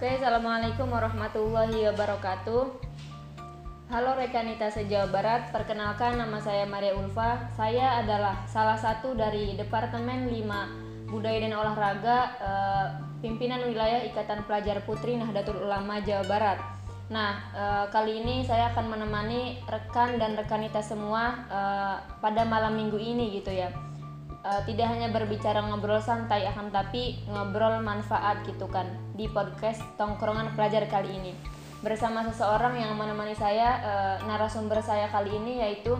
Oke, Assalamualaikum warahmatullahi wabarakatuh. Halo rekanita se-Jawa Barat, perkenalkan nama saya Maria Ulfa. Saya adalah salah satu dari Departemen 5 Budaya dan Olahraga eh, Pimpinan Wilayah Ikatan Pelajar Putri Nahdlatul Ulama Jawa Barat. Nah, eh, kali ini saya akan menemani rekan dan rekanita semua eh, pada malam minggu ini gitu ya uh, tidak hanya berbicara ngobrol santai akan tapi ngobrol manfaat gitu kan di podcast tongkrongan pelajar kali ini. Bersama seseorang yang menemani saya uh, narasumber saya kali ini yaitu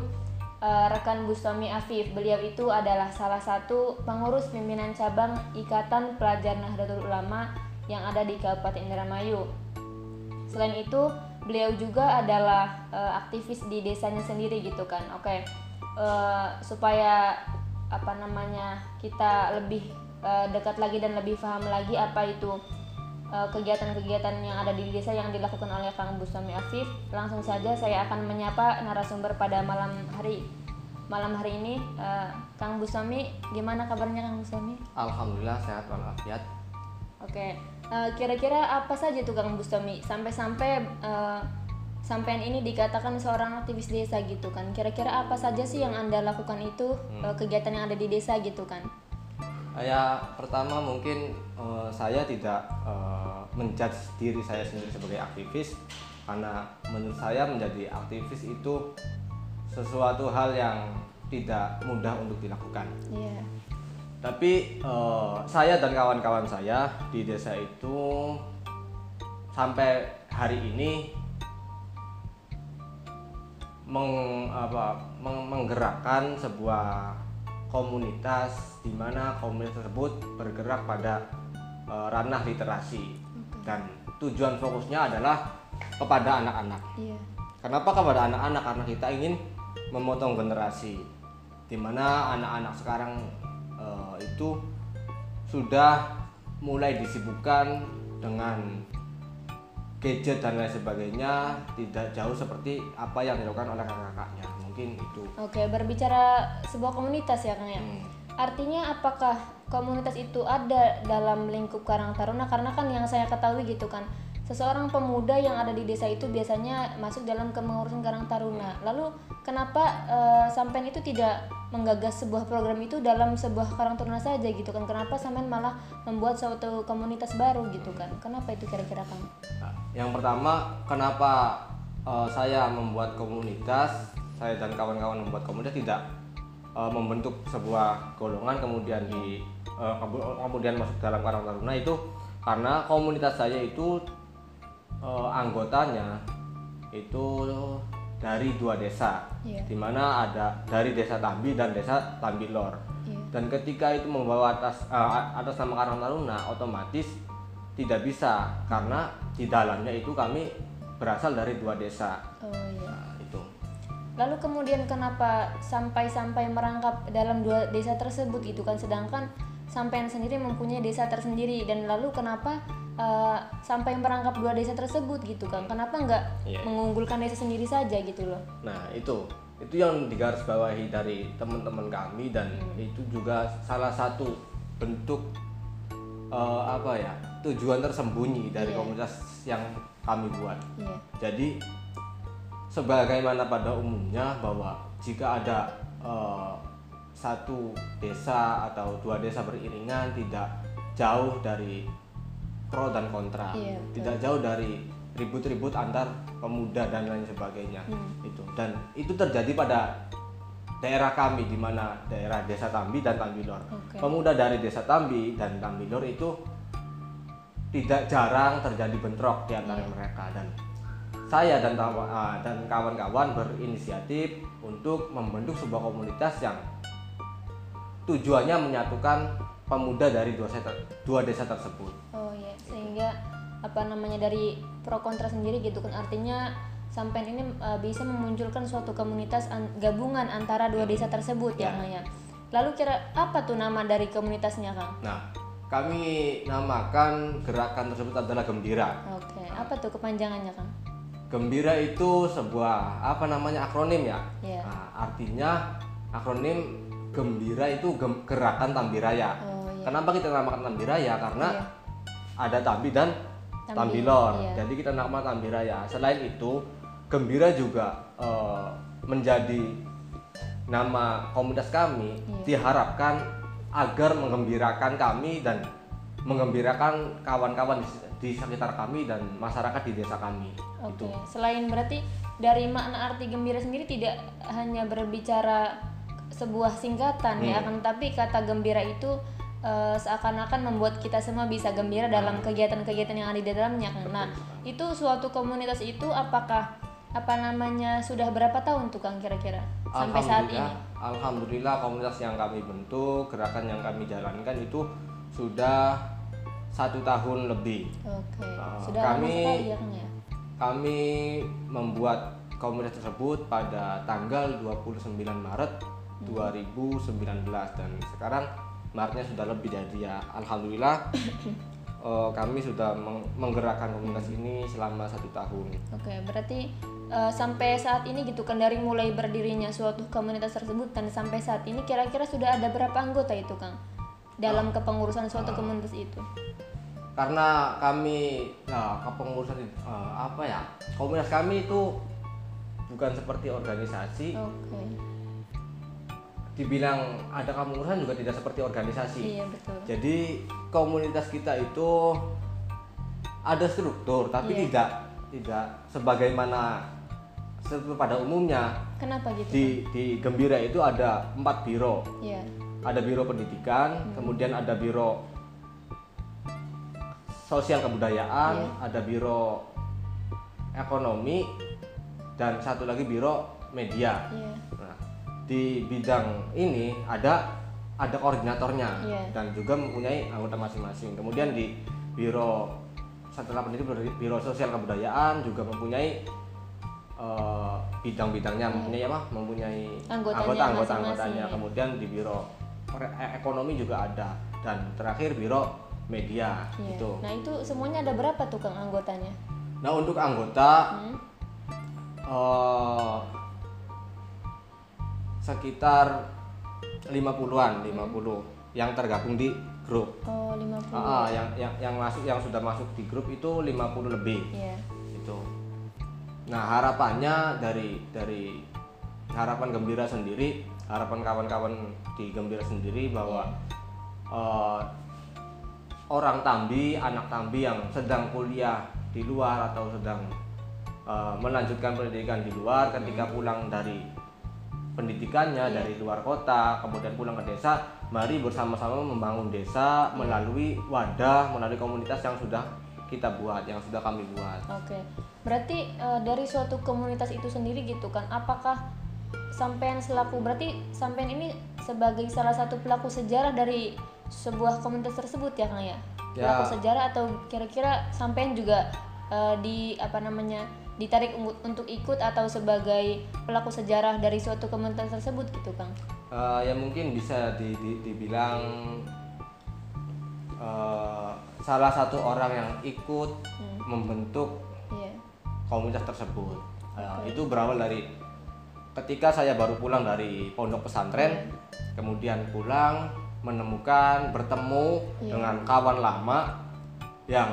uh, rekan Bustami Afif. Beliau itu adalah salah satu pengurus pimpinan cabang Ikatan Pelajar Nahdlatul Ulama yang ada di Kabupaten Indramayu. Selain itu beliau juga adalah uh, aktivis di desanya sendiri gitu kan oke. Okay. uh, supaya apa namanya kita lebih uh, dekat lagi dan lebih paham lagi apa itu kegiatan-kegiatan uh, yang ada di desa yang dilakukan oleh Kang Bustami Afif. Langsung saja saya akan menyapa narasumber pada malam hari malam hari ini uh, Kang Bustami. Gimana kabarnya Kang Bustami? Alhamdulillah sehat walafiat. Oke, uh, kira-kira apa saja tuh Kang Bustami sampai-sampai uh, sampean ini dikatakan seorang aktivis desa gitu kan kira-kira apa saja sih yang anda lakukan itu hmm. Eh, kegiatan yang ada di desa gitu kan ya pertama mungkin uh, saya tidak uh, menjudge diri saya sendiri sebagai aktivis karena menurut saya menjadi aktivis itu sesuatu hal yang tidak mudah untuk dilakukan yeah. tapi uh, saya dan kawan-kawan saya di desa itu sampai hari ini meng, apa, meng, menggerakkan sebuah komunitas di mana komunitas tersebut bergerak pada e, ranah literasi dan tujuan fokusnya adalah kepada anak-anak. Iya. Kenapa kepada anak-anak? Karena kita ingin memotong generasi di mana anak-anak sekarang e, itu sudah mulai disibukkan dengan gadget dan lain sebagainya tidak jauh seperti apa yang dilakukan oleh kakak-kakaknya mungkin itu oke berbicara sebuah komunitas ya kang ya hmm. artinya apakah komunitas itu ada dalam lingkup Karang Taruna karena kan yang saya ketahui gitu kan seseorang pemuda yang ada di desa itu biasanya masuk dalam kepengurusan Karang Taruna. Lalu kenapa uh, sampean itu tidak menggagas sebuah program itu dalam sebuah Karang Taruna saja gitu kan? Kenapa sampean malah membuat suatu komunitas baru gitu kan? Kenapa itu kira-kira Kang? Nah, yang pertama, kenapa uh, saya membuat komunitas? Saya dan kawan-kawan membuat komunitas tidak uh, membentuk sebuah golongan kemudian di uh, kemudian masuk dalam Karang Taruna itu karena komunitas saya itu uh, anggotanya itu dari dua desa, yeah. di mana ada dari desa Tambi dan desa Tambilor. Yeah. Dan ketika itu membawa atas uh, atas nama Karang Taruna, otomatis tidak bisa karena di dalamnya itu kami berasal dari dua desa. Oh, iya. Nah, itu. Lalu kemudian kenapa sampai-sampai merangkap dalam dua desa tersebut itu kan sedangkan sampean sendiri mempunyai desa tersendiri dan lalu kenapa uh, sampai merangkap dua desa tersebut gitu kan kenapa nggak yeah. mengunggulkan desa sendiri saja gitu loh nah itu itu yang digarisbawahi dari teman-teman kami dan hmm. itu juga salah satu bentuk uh, apa ya tujuan tersembunyi dari yeah. komunitas yang kami buat yeah. jadi sebagaimana pada umumnya bahwa jika ada uh, satu desa atau dua desa beriringan tidak jauh dari pro dan kontra iya, tidak jauh dari ribut-ribut antar pemuda dan lain sebagainya hmm. itu dan itu terjadi pada daerah kami di mana daerah desa Tambi dan Tambilor okay. pemuda dari desa Tambi dan Tambilor itu tidak jarang terjadi bentrok di antara yeah. mereka dan saya dan ah, dan kawan-kawan berinisiatif untuk membentuk sebuah komunitas yang tujuannya menyatukan pemuda dari dua desa dua desa tersebut. Oh iya, sehingga apa namanya dari pro kontra sendiri gitu kan artinya sampai ini uh, bisa memunculkan suatu komunitas an gabungan antara dua desa tersebut ya, ya Lalu kira apa tuh nama dari komunitasnya Kang? Nah, kami namakan gerakan tersebut adalah Gembira. Oke, okay. apa tuh kepanjangannya Kang? Gembira itu sebuah apa namanya akronim ya. Yeah. Nah, artinya akronim gembira itu gem, gerakan Tambiraya. Oh, iya. Kenapa kita namakan Tambiraya? Karena iya. ada Tambi dan Tambilor. iya. Jadi kita nama Tambiraya. Selain itu, Gembira juga eh, menjadi nama komunitas kami Iya. diharapkan agar menggembirakan kami dan menggembirakan kawan-kawan di, di sekitar kami dan masyarakat di desa kami. Oke, Itu. selain berarti dari makna arti gembira sendiri tidak hanya berbicara sebuah singkatan ya, akan tapi kata gembira itu eh, seakan-akan membuat kita semua bisa gembira dalam kegiatan-kegiatan yang ada di dalamnya. Nah, itu suatu komunitas itu apakah apa namanya sudah berapa tahun tuh Kang kira-kira sampai saat ini? Alhamdulillah, komunitas yang kami bentuk, gerakan yang kami jalankan itu sudah satu tahun lebih. Oke, Ah, sudah kami- ya ya. Kami membuat komunitas tersebut pada tanggal 29 Maret 2019 dan sekarang Maretnya sudah lebih dari ya Alhamdulillah eh, kami sudah meng- menggerakkan komunitas ini selama satu tahun. Oke, berarti eh, sampai saat ini gitu kan dari mulai berdirinya suatu komunitas tersebut dan sampai saat ini kira-kira sudah ada berapa anggota itu Kang? Dalam kepengurusan suatu komunitas itu? Karena kami nah, kepengurusan eh, apa ya komunitas kami itu bukan seperti organisasi, Oke, dibilang ada kepengurusan juga tidak seperti organisasi. iya betul. Jadi komunitas kita itu ada struktur, tapi Iya. tidak tidak sebagaimana pada umumnya Kenapa gitu? di di Gembira itu ada empat biro, Iya, ada biro pendidikan, Hmm. kemudian ada biro sosial kebudayaan, Iya. ada biro ekonomi, dan satu lagi biro media. iya, di bidang ini ada ada koordinatornya Iya. dan juga mempunyai anggota masing-masing. Kemudian di biro setelah pendidik biro, sosial kebudayaan juga mempunyai eh, bidang-bidangnya, mempunyai apa? Mempunyai Iya. Anggotanya anggota anggota anggotanya. Kemudian di biro eh, ekonomi juga ada dan terakhir biro media iya. gitu. Nah itu semuanya ada berapa tuh Kang anggotanya? Nah untuk anggota Hmm? eh sekitar 50-an, 50 yang tergabung di grup. Oh 50 Ah, ah, yang yang yang masuk yang sudah masuk di grup itu 50 lebih. Iya, itu. Nah, harapannya dari dari harapan gembira sendiri, harapan kawan-kawan di gembira sendiri bahwa eh, orang Tambi, anak Tambi yang sedang kuliah di luar atau sedang eh, melanjutkan pendidikan di luar ketika pulang dari pendidikannya dari luar kota kemudian pulang ke desa mari bersama-sama membangun desa melalui wadah melalui komunitas yang sudah kita buat yang sudah kami buat Oke, berarti eh, dari suatu komunitas itu sendiri gitu kan, apakah sampean selaku berarti sampean ini sebagai salah satu pelaku sejarah dari sebuah komunitas tersebut ya kang ya? Ya. Pelaku sejarah atau kira-kira sampean juga eh, di apa namanya ditarik untuk ikut atau sebagai pelaku sejarah dari suatu komunitas tersebut gitu kang? Eh, ya mungkin bisa di- di- dibilang eh, salah satu orang yang ikut membentuk Iya. komunitas tersebut. Eh, Itu berawal dari ketika saya baru pulang dari pondok pesantren, kemudian pulang menemukan bertemu dengan kawan lama yang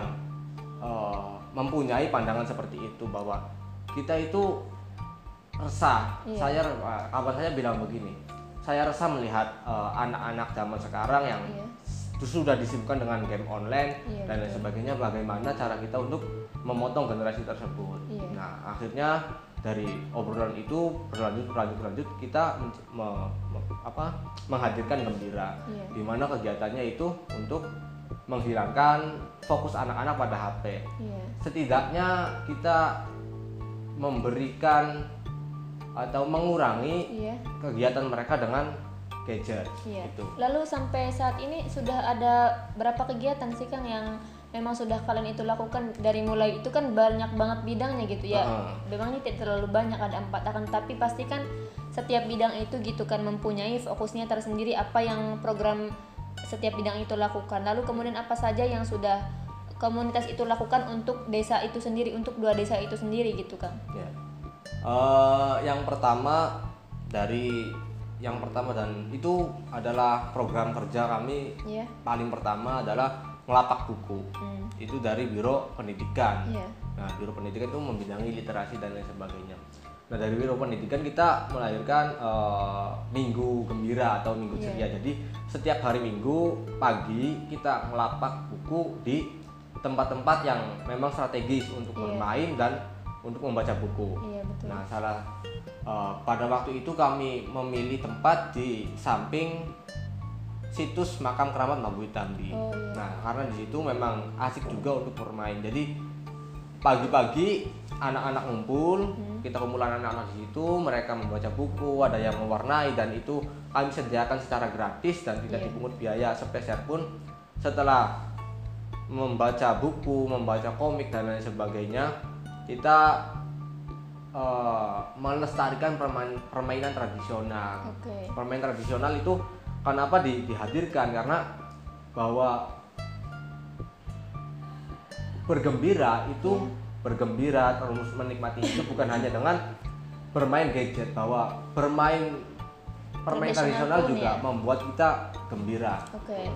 eh, mempunyai pandangan seperti itu bahwa kita itu resah. Iya. Saya eh, kawan saya bilang begini, saya resah melihat eh, anak-anak zaman sekarang yang Iya. sudah disibukkan dengan game online Iya, dan lain sebagainya bagaimana cara kita untuk memotong generasi tersebut Iya. nah akhirnya dari obrolan itu berlanjut berlanjut berlanjut kita me- me- apa menghadirkan gembira Iya. di mana kegiatannya itu untuk menghilangkan fokus anak-anak pada HP Iya. setidaknya kita memberikan atau mengurangi Iya. kegiatan mereka dengan gadget Iya. gitu Lalu sampai saat ini sudah ada berapa kegiatan sih Kang yang memang sudah kalian itu lakukan dari mulai itu kan banyak banget bidangnya gitu ya. Heeh. Memang ini tidak terlalu banyak ada empat akan tapi pasti kan setiap bidang itu gitu kan mempunyai fokusnya tersendiri apa yang program setiap bidang itu lakukan. Lalu kemudian apa saja yang sudah komunitas itu lakukan untuk desa itu sendiri untuk dua desa itu sendiri gitu Kang. Ya. Eh, yang pertama dari yang pertama dan itu adalah program kerja kami Iya. paling pertama adalah ngelapak buku Hmm. itu dari biro pendidikan Iya. nah biro pendidikan itu membidangi literasi dan lain sebagainya nah dari biro pendidikan kita melahirkan eh, minggu gembira atau minggu Iya. ceria jadi setiap hari minggu pagi kita ngelapak buku di tempat-tempat yang memang strategis untuk Iya. bermain dan untuk membaca buku Iya betul. Nah, salah eh, pada waktu itu kami memilih tempat di samping situs makam keramat Mabui Tambi. Oh, iya. Nah, karena di situ memang asik juga untuk bermain. Jadi pagi-pagi anak-anak ngumpul, Hmm. kita kumpulan anak-anak di situ, mereka membaca buku, ada yang mewarnai dan itu kami sediakan secara gratis dan tidak Iya. dipungut biaya sepeser pun. Setelah membaca buku, membaca komik dan lain sebagainya, kita eh, melestarikan permain- permainan tradisional. Oke. Permainan tradisional itu kenapa di- dihadirkan karena bahwa bergembira itu Iya. bergembira terus menikmati hidup bukan hanya dengan bermain gadget bahwa bermain permainan Tradisional juga ya. membuat kita gembira. Oke.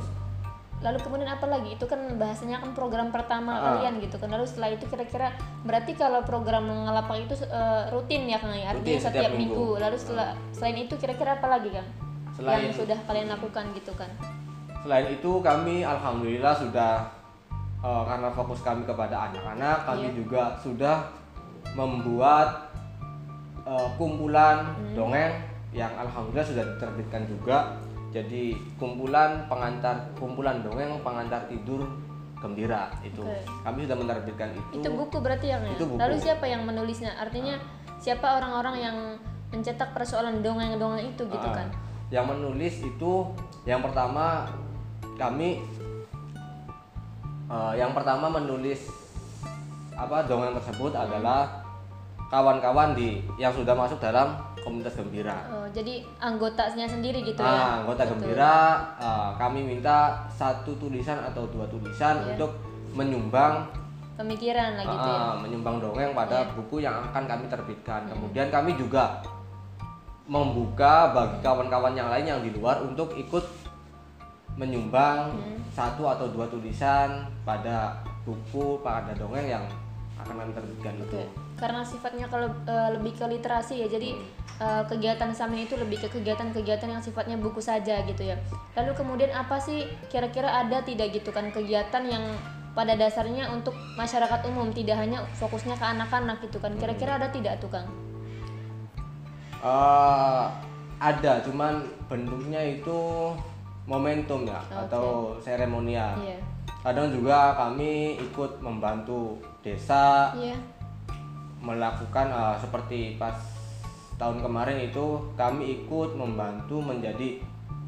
Lalu kemudian apa lagi? Itu kan bahasanya kan program pertama Ah. kalian gitu kan. Lalu setelah itu kira-kira berarti kalau program ngelapak itu eh, rutin ya Kang ya? Artinya Rutin, setiap setiap, minggu. minggu. Lalu setelah selain itu kira-kira apa lagi Kang? Selain yang sudah kalian lakukan gitu kan. Selain itu kami alhamdulillah sudah eh, karena fokus kami kepada anak-anak, kami Iya. juga sudah membuat eh, kumpulan Hmm. dongeng yang alhamdulillah sudah diterbitkan juga. Jadi kumpulan pengantar kumpulan dongeng pengantar tidur gembira itu. Oke. Kami sudah menerbitkan itu. Itu buku berarti ya Kang ya? Itu buku. Lalu siapa yang menulisnya? Artinya siapa orang-orang yang mencetak persoalan dongeng-dongeng itu gitu Ah, kan? Yang menulis itu yang pertama kami eh, yang pertama menulis apa dongeng tersebut adalah kawan-kawan di yang sudah masuk dalam komunitas gembira. Oh, jadi anggotanya sendiri gitu ya? Ah, anggota Betul. gembira eh, kami minta satu tulisan atau dua tulisan Iya. untuk menyumbang Pemikiran lah gitu ya? Ah, menyumbang dongeng pada Iya. buku yang akan kami terbitkan. Kemudian kami juga membuka bagi kawan-kawan yang lain yang di luar untuk ikut menyumbang Hmm. satu atau dua tulisan pada buku pada dongeng yang akan kami terbitkan itu. Karena sifatnya kalau eh, lebih ke literasi ya, jadi eh, kegiatan samping itu lebih ke kegiatan-kegiatan yang sifatnya buku saja gitu ya. Lalu kemudian apa sih kira-kira ada tidak gitu kan kegiatan yang pada dasarnya untuk masyarakat umum tidak hanya fokusnya ke anak-anak gitu kan? Kira-kira ada tidak tuh kang? Eh, ada, cuman bentuknya itu momentum ya Oke. atau seremonial. Iya, Kadang juga kami ikut membantu desa iya, melakukan uh, seperti pas tahun kemarin itu kami ikut membantu menjadi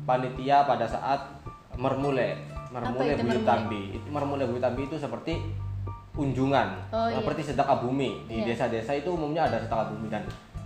panitia pada saat mermule mermule mermule? Tambi itu mermule Buyut Tambi itu seperti unjungan Oh, iya. seperti sedekah bumi di Iya. desa-desa itu umumnya ada sedekah bumi dan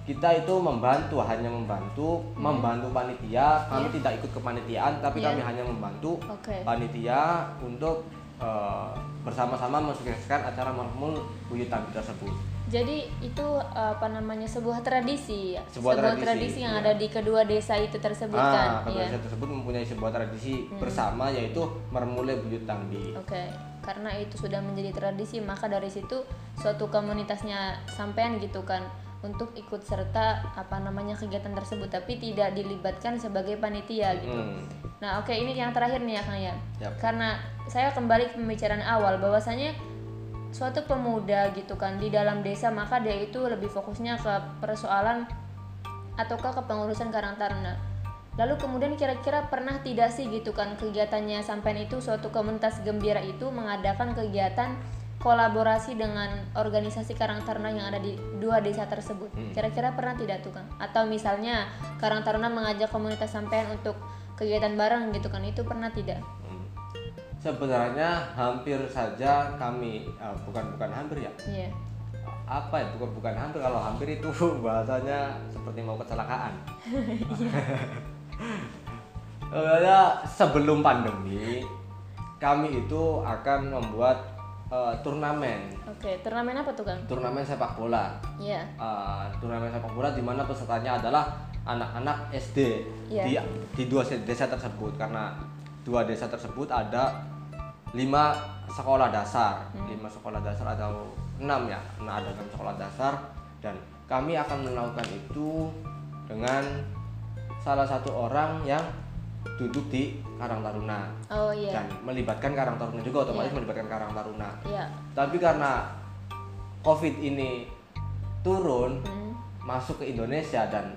kita itu membantu hanya membantu membantu panitia kami Iya. tidak ikut kepanitiaan tapi Iya. kami hanya membantu oke, panitia untuk uh, bersama-sama mensukseskan acara mermul Buyut Tambi tersebut Jadi itu apa namanya sebuah tradisi, ya? Sebuah tradisi, yang iya. ada di kedua desa itu tersebut kan? Ah, kedua Iya. desa tersebut mempunyai sebuah tradisi Hmm. bersama yaitu mermule buyut tambi. Oke, karena itu sudah menjadi tradisi, maka dari situ suatu komunitasnya sampean gitu kan untuk ikut serta apa namanya kegiatan tersebut, tapi tidak dilibatkan sebagai panitia gitu. Hmm. Nah, oke ini yang terakhir nih ya Kang ya. Yap. Karena saya kembali ke pembicaraan awal bahwasanya suatu pemuda gitu kan di dalam desa maka dia itu lebih fokusnya ke persoalan ataukah ke pengurusan Karang Taruna. Lalu kemudian kira-kira pernah tidak sih gitu kan kegiatannya sampai itu suatu komunitas gembira itu mengadakan kegiatan kolaborasi dengan organisasi Karang Taruna yang ada di dua desa tersebut. Hmm. Kira-kira pernah tidak tuh Kang? Atau misalnya Karang Taruna mengajak komunitas sampean untuk kegiatan bareng gitu kan itu pernah tidak? Hmm. Sebenarnya hampir saja kami eh, bukan bukan hampir ya. Iya. Apa ya bukan bukan hampir kalau hampir itu bahasanya seperti mau kecelakaan. Sebenarnya sebelum pandemi kami itu akan membuat eh, turnamen Oke, turnamen apa tuh Kang? turnamen sepak bola. Iya. uh, turnamen sepak bola di mana pesertanya adalah anak-anak SD Iya. di di dua desa tersebut karena dua desa tersebut ada lima sekolah dasar, lima sekolah dasar atau enam ya, nah ada enam sekolah dasar dan kami akan melakukan itu dengan salah satu orang yang duduk di Karang Taruna Oh iya. dan melibatkan Karang Taruna juga otomatis melibatkan Karang Taruna. Iya. Tapi karena COVID ini turun Hmm. masuk ke Indonesia dan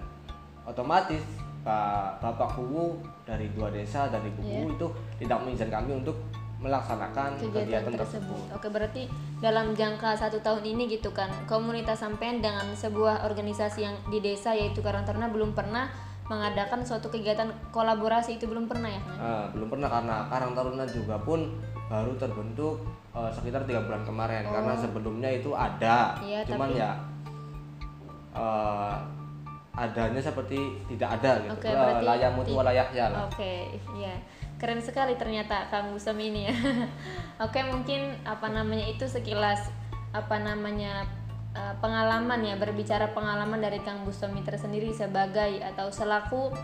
otomatis Pak Bapak Kuwu dari dua desa dari Kuwu itu tidak mengizinkan kami untuk melaksanakan kegiatan kegiatan, tersebut. tersebut. Oke, berarti dalam jangka satu tahun ini gitu kan, komunitas sampean dengan sebuah organisasi yang di desa yaitu Karang Taruna belum pernah mengadakan suatu kegiatan kolaborasi itu belum pernah ya? Eh, belum pernah karena Karang Taruna juga pun baru terbentuk eh, sekitar tiga bulan kemarin karena sebelumnya itu ada, Oh. Iya, cuman tapi- ya eh, adanya seperti tidak ada gitu. Eh, berarti layak mutu walayahya lah. Oke, iya. Keren sekali ternyata Kang Busem ini ya. Oke, mungkin apa namanya itu sekilas apa namanya eh, pengalaman ya berbicara pengalaman dari Kang Busemi tersendiri sebagai atau selaku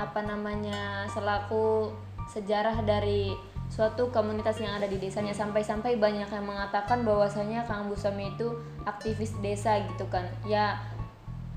apa namanya selaku sejarah dari suatu komunitas yang ada di desanya. Sampai-sampai banyak yang mengatakan bahwasanya Kang Busemi itu aktivis desa gitu kan. Ya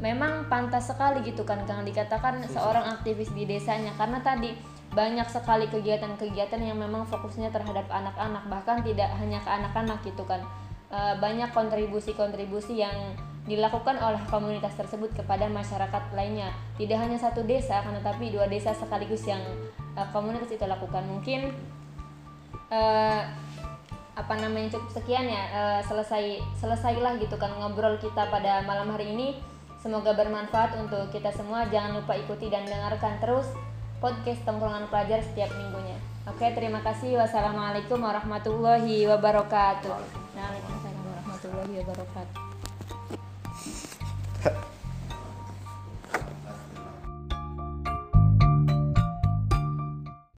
memang pantas sekali gitu kan Kang dikatakan seorang aktivis di desanya. Karena tadi banyak sekali kegiatan-kegiatan yang memang fokusnya terhadap anak-anak bahkan tidak hanya ke anak-anak gitu kan E, banyak kontribusi-kontribusi yang dilakukan oleh komunitas tersebut kepada masyarakat lainnya. Tidak hanya satu desa kan tetapi dua desa sekaligus yang e, komunitas itu lakukan. Mungkin eh, apa namanya cukup sekian ya eh, selesai selesailah gitu kan ngobrol kita pada malam hari ini. Semoga bermanfaat untuk kita semua. Jangan lupa ikuti dan dengarkan terus podcast tongkrongan pelajar setiap minggunya. Oke terima kasih. Wassalamualaikum warahmatullahi wabarakatuh. Waalaikumsalam warahmatullahi wabarakatuh